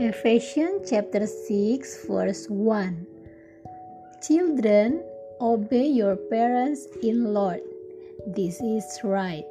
Ephesians chapter 6 verse 1 Children, obey your parents in Lord. This is right.